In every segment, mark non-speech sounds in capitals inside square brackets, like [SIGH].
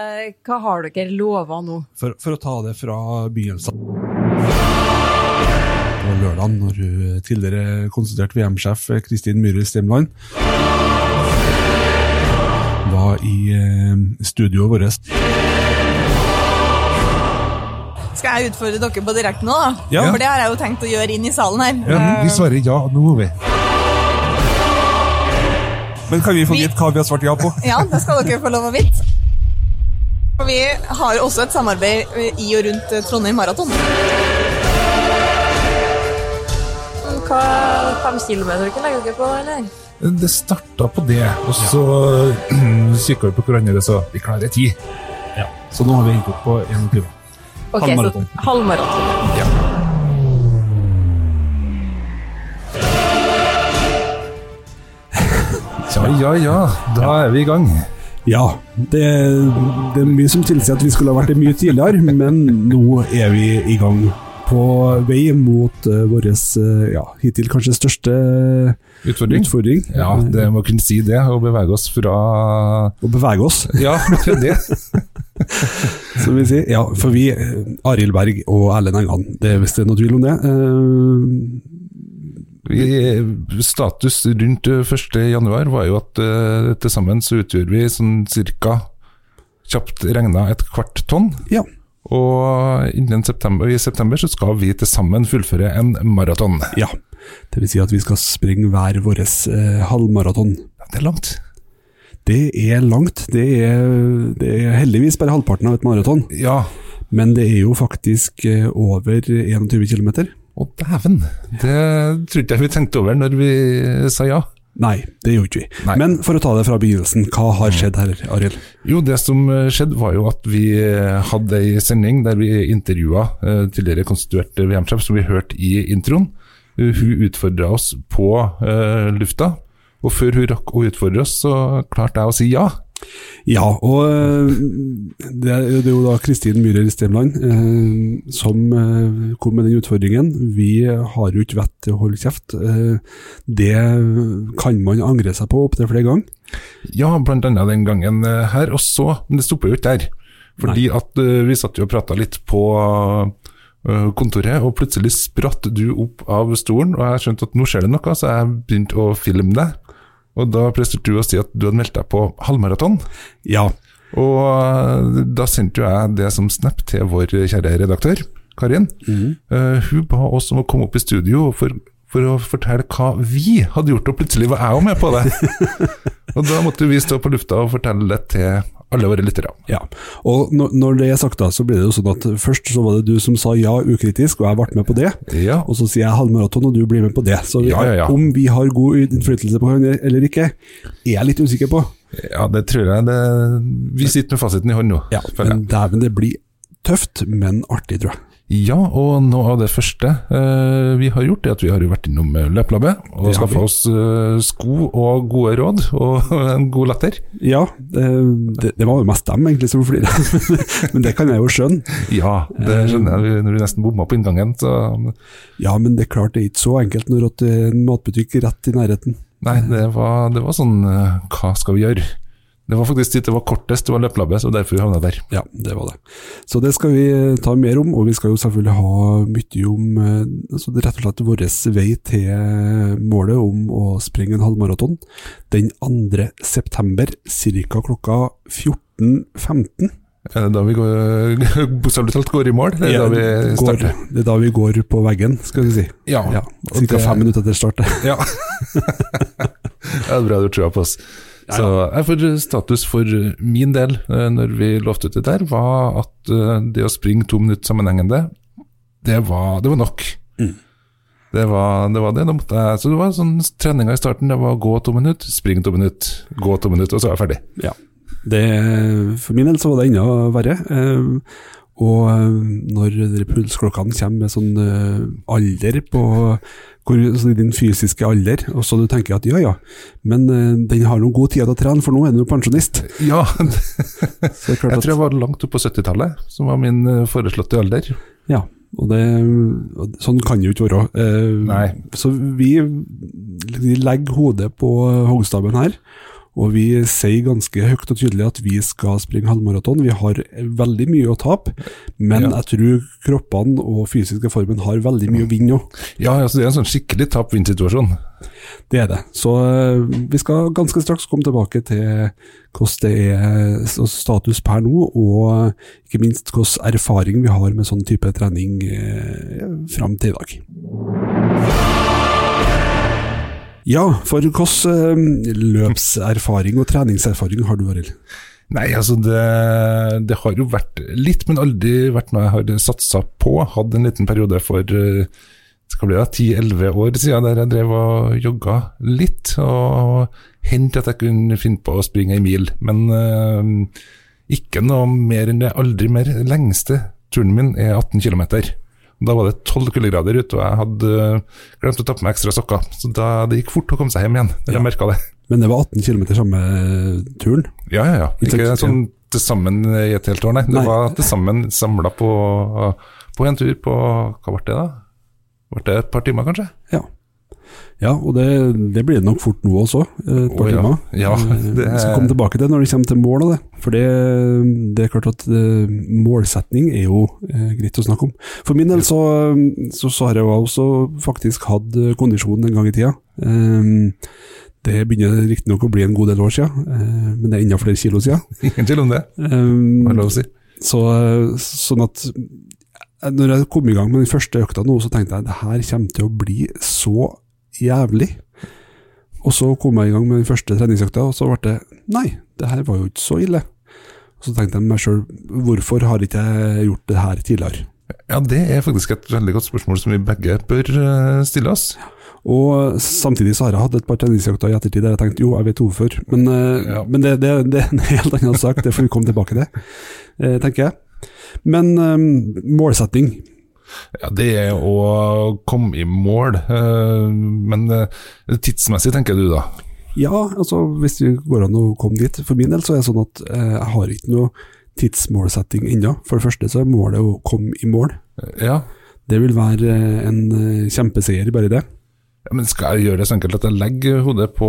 Eh, Hva har dere lova nå? For, for å ta det fra begynnelsen. På lørdag, når tidligere konsultert VM-sjef Kristin Myhre Stemland var i eh, studioet vårt. Skal jeg utfordre dere på direkte nå, da? Ja. For det har jeg jo tenkt å gjøre inn i salen her. Ja, vi svarer ja, nå vi. Men kan vi få Vi- vite hva vi har svart ja på? Ja, det skal dere få lov å vite. Vi har også et samarbeid i og rundt Trondheim Maraton. Hva fem kilometer kan legge dere på, eller? Det starta på det, og så [CLEARS THROAT] kikka vi på hverandre så vi klarer ti. Ja. Så nå har vi endt opp på 21. Ok, Halvmaraton. halvmaraton. [LAUGHS] Ja, ja, ja, da er vi i gang. Ja, det, det er mye som tilsier at vi skulle ha vært det mye tidligere, men nå er vi i gang. På vei mot uh, vår ja, hittil kanskje største Utfordring? utfordring. Ja, det må kunne si det, å bevege oss fra Å bevege oss, Ja, det. [LAUGHS] som vi sier. Ja, for vi, eh, Arild Berg og Erlend Engan, det hvis det er noe tvil om det. eh, Vi, status rundt eh, 1. januar var jo at uh, til sammen så utgjør vi sånn cirka kjapt regna et kvart tonn. ja. Og innen september, i september så skal vi til sammen fullføre en maraton. ja. Det vil si at vi skal springe hver vår eh, halvmaraton. Det er langt. Det er langt. Det er, det er heldigvis bare halvparten av et maraton. Ja. Men det er jo faktisk eh, over 21 km. Å dæven, det trodde jeg vi tenkte over når vi sa ja. Nei, det gjorde ikke vi. Nei. Men for å ta det fra begynnelsen, hva har skjedd her, Arild? Jo, det som eh, skjedde var jo at vi eh, hadde ei sending der vi intervjua eh, tidligere konstituert VM-sjef, som vi hørte i introen. Uh, Hun utfordra oss på eh, lufta, og før hun rakk å utfordre oss, så klarte jeg å si ja. Ja, og øh, det er, det er jo da Kristin Myhrer Stemland øh, som øh, kom med den utfordringen. Vi har jo ikke vett til å holde kjeft. Det kan man angre seg på opptil flere ganger. Ja, blant annet den gangen eh, her. Og så, men det stopper jo ikke der. Fordi at eh, vi satt jo og prata litt på eh, kontoret, og plutselig spratt du opp av stolen, og jeg skjønte at nå skjer det noe, så jeg begynte å filme deg. Og da presterte du å si at du hadde meldt deg på halvmaraton. Ja, Og eh, da sendte jo jeg det som snap til vår kjære redaktør, Karin. Eh, hun ba oss om å komme opp i studio for, for å fortelle hva vi hadde gjort, og plutselig var jeg jo med på det. [LAUGHS] og da måtte vi stå på lufta og fortelle det til alle våre lyttere. ja. Og når, det er sagt da, så blir det jo sånn at først så var det du som sa ja ukritisk, og jeg ble med på det. Ja, Og så sier jeg halvmaraton, og du blir med på det. Så vi, ja. om vi har god innflytelse på hverandre eller ikke, er jeg litt usikker på. ja det tror jeg det Vi sitter med fasiten i hånd nå. Ja, men dæven, det blir tøft, men artig, tror jeg. Ja, og noe av det første eh, vi har gjort, er at vi har vært innom eh, Løplabbet og har skaffa oss eh, sko og gode råd og [LAUGHS] en god latter. Ja, det, det, var jo mest dem egentlig som flirte, [LAUGHS] men det kan jeg jo skjønne. Ja, det skjønner jeg når du nesten bomma på inngangen. Så Ja, men det er klart det er ikke så enkelt når det er en matbutikk rett i nærheten. Nei, det var, det var sånn Hva skal vi gjøre? Det var faktisk dit det var kortest, det var løplabbet, så derfor vi havna der. Ja, det var det. Så det skal vi eh, ta mer om, og vi skal jo selvfølgelig ha mye om eh, altså rett og slett vår vei til målet om å springe en halvmaraton den 2. september, ca. klokka 14.15. Er det da vi går, [LAUGHS] bokstavelig talt går i mål? Det er da vi går, det er da vi går på veggen, skal vi si. Ja. Ja, Ca. fem minutter etter start. [LAUGHS] Ja. det er bra du tror på oss. Så jeg får status for min del, eh, når vi lovte ut det der, var at eh, det å springe to minutter sammenhengende, det var, det var nok. Mm. Det var, det var det. Jeg, så det var sånn treninga i starten. Det var gå to minutter, spring to minutter, gå to minutter, og så er jeg ferdig. Ja. Det, for min del så var det enda verre. Eh, og eh, når pulsklokkene kommer med sånn eh, alder på hvor, altså din fysiske alder, og så du tenker at ja ja, men eh, den har noen god tid til å trene, for nå er du jo pensjonist. [LAUGHS] Ja, jeg tror jeg var langt opp på 70-tallet, som var min eh, foreslåtte alder. ja, og det, sånn kan det jo ikke være. Eh, Nei. Så vi, legger hodet på hoggstaben her, Og vi sier ganske høyt og tydelig at vi skal springe halvmaraton. Vi har veldig mye å tape, men Ja. jeg tror kroppene og fysiske formen har veldig mye å vinne òg. Ja, altså det er en sånn skikkelig tap-vinn-situasjon. Det er det. Så eh, vi skal ganske straks komme tilbake til hvordan det er status per nå, og ikke minst hvordan erfaring vi har med sånn type trening eh, fram til i dag. Ja, for hvordan eh, løpserfaring og treningserfaring har du, Arild? Nei, altså det, det har jo vært litt, men aldri vært noe jeg har satsa på. Hadde en liten periode for eh, skal bli det, 10-11 år siden der jeg drev og jogga litt. Og hendte at jeg kunne finne på å springe ei mil, men eh, ikke noe mer enn det. Aldri mer. Lengste turen min er 18 km. Da var det 12 kuldegrader ute, og jeg hadde eh, glemt å ta på meg ekstra sokker. Så da, det gikk fort å komme seg hjem igjen. Jeg Ja. merket det. Men det var 18 km samme turen? Ja, ja, ja. Ikke sånn til sammen i et helt år, nei. Det Nei. var til sammen samla på, på en tur på Hva ble det, da? Ble det et par timer, kanskje? Ja. Ja, og det, det blir det nok fort nå også, eh, et par Å, ja. timer. Ja, Eh, [LAUGHS] det Vi skal komme tilbake til når det kommer til mål det. For det, det er klart at eh, målsetning er jo greit å snakke om. For min del så, så, så har jeg jo også faktisk hatt kondisjonen kondisjon en gang i tida. Det begynner riktignok å bli en god del år siden, men det er enda flere kilo siden. [LAUGHS] Ingen tvil om det, må lov å si. så, sånn at når jeg kom i gang med den første økta nå, så tenkte jeg det her kommer til å bli så jævlig. Og så kom jeg i gang med den første treningsøkta, og så ble det Nei, det her var jo ikke så ille. Og så tenkte jeg meg sjøl, hvorfor har ikke jeg gjort det her tidligere? Ja, det er faktisk et veldig godt spørsmål som vi begge bør eh, stille oss. Og samtidig så har jeg hatt et par treningsøkter i ettertid der jeg tenkte jo, jeg vet hvorfor. Men, eh, Ja. men det, det, det er en [LAUGHS] helt annen sak, det får vi komme tilbake til, eh, tenker jeg. Men eh, målsetting, Ja, Det er å komme i mål, eh, men eh, tidsmessig tenker du da? Ja, altså hvis det går an å komme dit. For min del så er det sånn at eh, jeg har ikke noe tidsmålsetting ennå. For det første så er målet å komme i mål. Ja. Det vil være en kjempeseier, bare det. Ja, men skal jeg gjøre det så enkelt at jeg legger hodet på,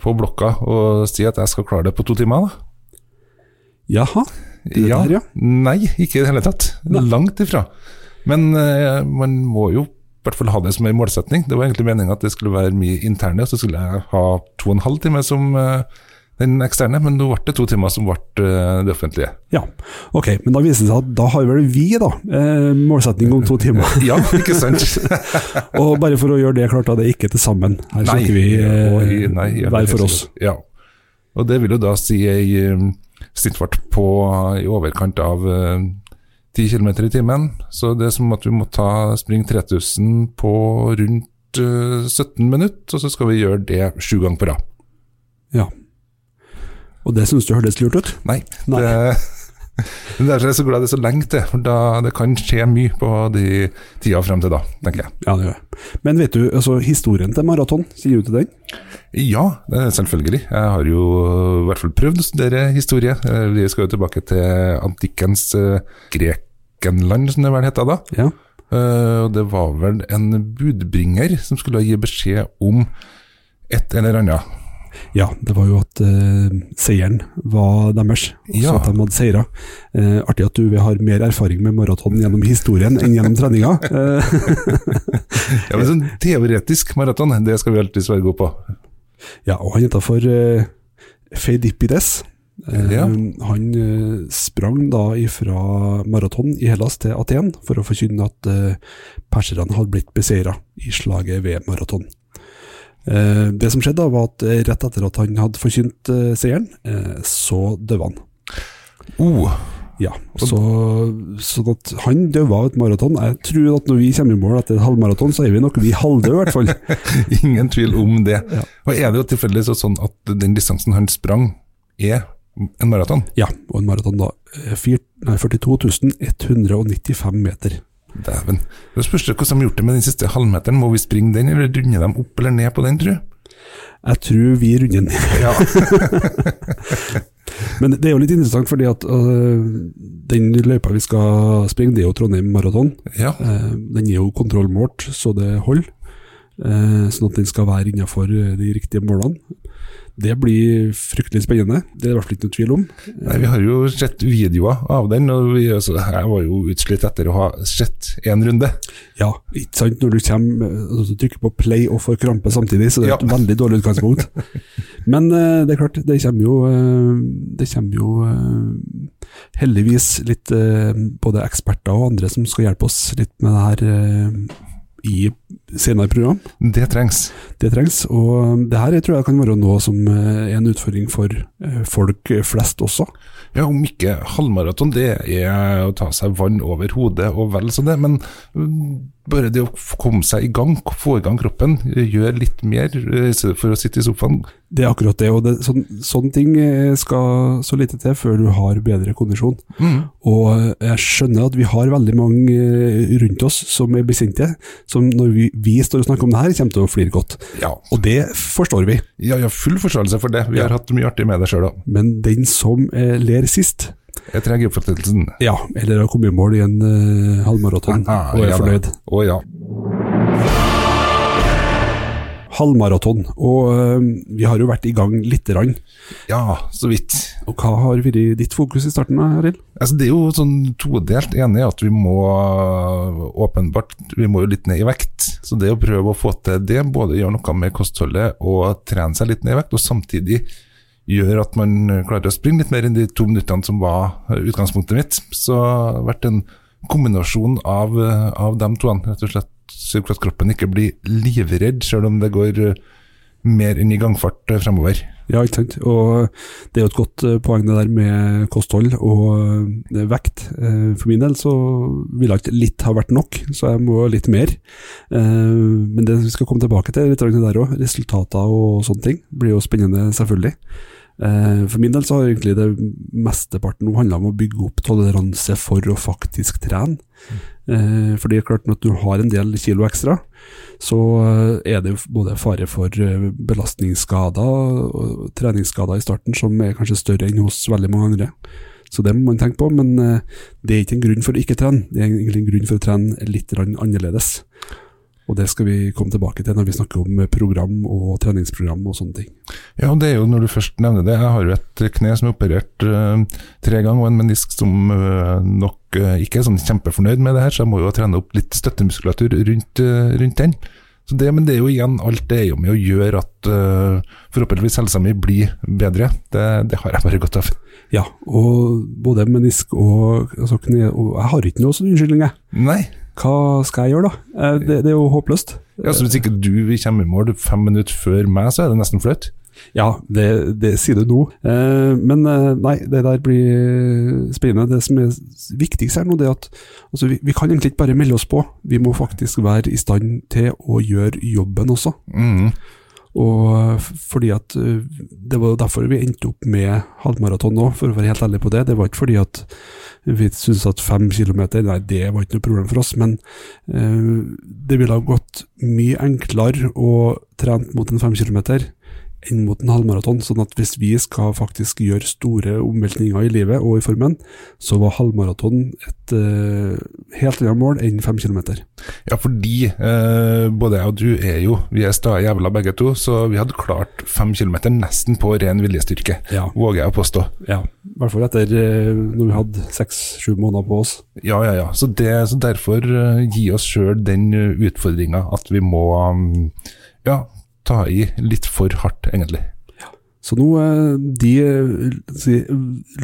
på blokka og sier at jeg skal klare det på to timer? da? Jaha, det ja. der, ja. Nei, ikke i det hele tatt. Nei. Langt ifra. Men uh, man må jo i hvert fall ha det som en målsetning. Det var egentlig meningen at det skulle være mye interne, så skulle jeg ha to og en halv time som uh, den eksterne, men nå ble det to timer som ble eh, det offentlige. ja. Ok, men da viser det seg at da har vel vi da målsetning om to [LAUGHS] timer. Ja, ikke sant? [LAUGHS] Og bare for å gjøre det klart, da, det er ikke til sammen. Her snakker vi eh, og nei, ja, hver for oss. Ja. Og det vil jo da si ei snittfart på i overkant av 10 km i timen. Så det er som at vi må ta spring 3000 på rundt eh, 17 minutter, og så skal vi gjøre det sju ganger på rad. Ja. Og det syns du hørtes lurt ut? Nei, Nei. Det, [LAUGHS] men derfor er jeg så glad det er så lenge til, for da, det kan skje mye på de tida frem til da, tenker jeg. Ja, det gjør jeg. Men vet du, altså historien til maraton, sier du til den? Ja, det er selvfølgelig. Jeg har jo i hvert fall prøvd å studere historie. Eh, Vi skal jo tilbake til antikkens eh, Grekenland, som det vel het da. Ja. Uh, det var vel en budbringer som skulle gi beskjed om et eller annet. Ja, det var jo at uh, seieren var deres, også Ja. at de hadde seira. Uh, artig at du har mer erfaring med maraton gjennom historien enn gjennom treninga. Uh, [LAUGHS] Ja, men sånn Teoretisk maraton, det skal vi alltid være gode på. ja, og han heter for uh, Feidipides. Eh, Ja. Han eh, sprang da fra maraton i Hellas til Aten for å forkynne at uh, perserne hadde blitt beseira i slaget ved maraton. Eh, det som skjedde da var at eh, rett etter at han hadde forkynt eh, seieren, eh, så døde han. Oh, Ja, så, sånn at han døde av et maraton. Jeg tror at når vi kommer i mål etter et halvmaraton, så er vi nok vi halvdøde i hvert fall. [LAUGHS] ingen tvil om det. Ja. Og er det jo tilfeldigvis sånn at den distansen han sprang, er en maraton? Ja, og en maraton da. eh, fir- nei, 42 195 meter. Dæven. Da spørs det hvordan de har gjort det med den siste halvmeteren. Må vi springe den, eller runde dem opp eller ned på den, tror du? Jeg tror vi runder ned. [LAUGHS] Ja. Men det er jo litt interessant, fordi at uh, den løypa vi skal springe, det er jo Trondheim Maraton. ja. Uh, den er jo kontrollmålt, så det holder. Uh, sånn at den skal være innenfor de riktige målene. Det blir fryktelig spennende, det er det i hvert fall ikke noe tvil om. Nei, Vi har jo sett videoer av den, og vi, altså, jeg var jo utslitt etter å ha sett én runde. Ja, ikke sant, når du kommer, altså, trykker på play og får krampe samtidig, så det er et Ja. veldig dårlig utgangspunkt. [LAUGHS] Men uh, det er klart, det kommer jo, uh, det kommer jo uh, heldigvis litt både eksperter og andre som skal hjelpe oss litt med det her i senere program. Det trengs. Det trengs, og det her tror jeg kan være noe som eh, er en utfordring for eh, folk flest også. Ja, om ikke halvmaraton, det er å ta seg vann over hodet og vel så det, men mm, bare det å komme seg i gang, få i gang kroppen, gjøre litt mer eh, for å sitte i sofaen. Det er akkurat det, og det, så, sånne ting eh, skal så lite til før du har bedre kondisjon. Og eh, jeg skjønner at vi har veldig mange eh, rundt oss som er besinte, som når vi, vi står og snakker om det her, kommer til å flire godt. Ja. Og det forstår vi, ja, ja, full forståelse for det. Vi har hatt mye artig med det sjøl òg. men den som eh, ler sist, Jeg trenger oppfattelsen. ja, eller har kommet i mål i en eh, halvmaraton Ah, og er ja fornøyd. Å ja. Halvmaraton, og eh, vi har jo vært i gang lite grann. Ja, så vidt. Og hva har vært ditt fokus i starten, Arild? Altså, det er jo sånn todelt. Enig i at vi må åpenbart vi må jo litt ned i vekt. Så det å prøve å få til det, både gjøre noe med kostholdet og trene seg litt ned i vekt, og samtidig gjør at man klarer å springe litt mer enn de to minuttene som var eh, utgangspunktet mitt. Så det har vært en kombinasjon av, eh, av de to, rett og slett sørge for at kroppen ikke blir livredd, selv om det går eh, mer enn i gangfart eh, fremover. Ja, ikke sant. Og det er jo et godt poeng det der med kosthold og vekt. For min del så ville ikke litt ha vært nok, så jeg må litt mer. Men det vi skal komme tilbake til, litt der òg. Resultater og sånne ting blir jo spennende, selvfølgelig. Eh, For min del så har egentlig det mesteparten handla om å bygge opp toleranse for å faktisk trene. Eh, For det er klart når du har en del kilo ekstra, så eh, er det både fare for belastningsskader og treningsskader i starten som er kanskje større enn hos veldig mange andre. Så det må man tenke på, men det er ikke en grunn for å ikke trene, det er egentlig en grunn for å trene litt annerledes. Og det skal vi komme tilbake til når vi snakker om program og treningsprogram og sånne ting. Ja, det er jo når du først nevner det. Jeg har jo et kne som er operert uh, tre ganger, og en menisk som uh, nok uh, ikke er sånn kjempefornøyd med det her, så jeg må jo trene opp litt støttemuskulatur rundt, rundt den. Så det, men det er jo igjen, alt det er jo med å gjøre at uh, forhåpentligvis helsa mi blir bedre. Det, det har jeg bare godt av. Ja, og både menisk og, altså kne, og Jeg har ikke noe sånn unnskyldning, jeg. Nei. Hva skal jeg gjøre, da? Eh, Det, det er jo håpløst. Ja, så Hvis ikke du kommer i mål fem minutter før meg, så er det nesten flaut. Ja, det, det sier du nå. Eh, men eh, nei, det der blir spennende. Det som er viktigst her nå, det er at altså, vi, vi kan egentlig ikke bare melde oss på. Vi må faktisk være i stand til å gjøre jobben også. Mm. Og fordi at Det var derfor vi endte opp med halvmaraton nå, for å være helt ærlig på det. Det var ikke fordi at vi syntes at fem kilometer, nei, det var ikke noe problem for oss. Men eh, det ville ha gått mye enklere å trene mot en fem kilometer enn mot en halvmaraton. Sånn at hvis vi skal faktisk gjøre store omveltninger i livet og i formen, så var halvmaraton et uh, helt annet mål enn fem kilometer. Ja, fordi uh, både jeg og du er jo Vi er sta jævla begge to, så vi hadde klart fem kilometer nesten på ren viljestyrke. Ja. Våger jeg å påstå. Ja, i hvert fall etter uh, når vi hadde seks-sju måneder på oss. Ja, ja, ja. Så, det, så derfor gi oss sjøl den utfordringa at vi må um, ja, ta i litt for hardt, egentlig. Så nå, eh, de si,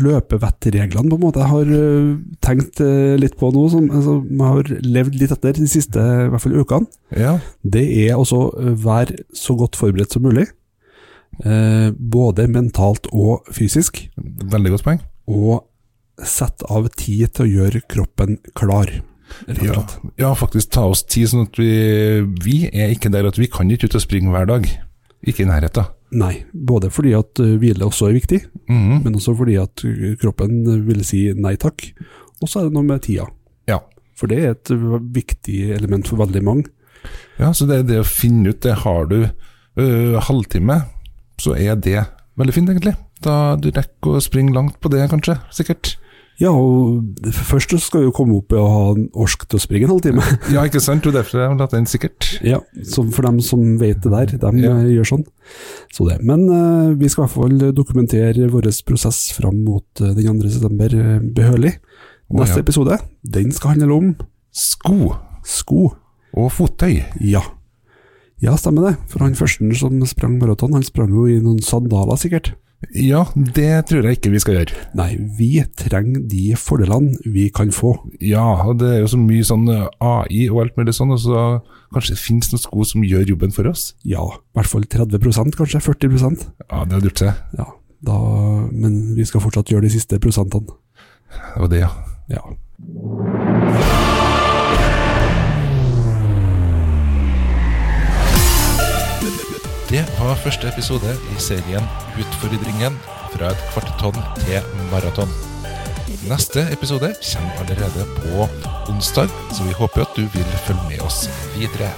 løpevettreglene på en måte jeg har eh, tenkt eh, litt på nå, som altså, jeg har levd litt etter de siste i hvert fall ukene, Ja, det er også være så godt forberedt som mulig. Eh, både mentalt og fysisk. veldig godt poeng. Og sette av tid til å gjøre kroppen klar. Ja, ja, faktisk ta oss tid, sånn at vi, vi er ikke der at vi kan ikke ut og springe hver dag. Ikke i nærheten. Nei, både fordi at eh, hvile også er viktig, Mhm. men også fordi at eh, kroppen vil si nei takk. Og så er det noe med tida. Ja. For det er et viktig element for veldig mange. ja, så det er det å finne ut det. Har du øh, halvtime, så er det veldig fint, egentlig. Da du rekker å springe langt på det, kanskje. Sikkert. Ja, og først skal vi jo komme opp og ha en orsk til å springe en halvtime. [LAUGHS] Ja, ikke sant? Og derfor har jeg latt den sikkert. [LAUGHS] Ja, så for dem som vet det der, de Ja. eh, gjør sånn. Så det. Men uh, vi skal i hvert fall dokumentere vår prosess fram mot uh, den 2. september eh, behørig. Neste Neste ja. episode, den skal handle om Sko sko. og fottøy. Ja. Ja, stemmer det. For han første som sprang maraton, han sprang jo i noen sandaler sikkert. Ja, det tror jeg ikke vi skal gjøre. Nei, vi trenger de fordelene vi kan få. Ja, og det er jo så mye sånn eh, AI og alt mulig sånn, og så kanskje det finnes noen sko som gjør jobben for oss? Ja, i hvert fall 30 kanskje 40% Ja, det hadde gjort seg. Ja, da, men vi skal fortsatt gjøre de siste prosentene. Det var det, ja. Ja. Det var første episode i serien Utfordringen fra et kvartetonn til maraton. Neste episode kommer allerede på onsdag, så vi håper at du vil følge med oss videre.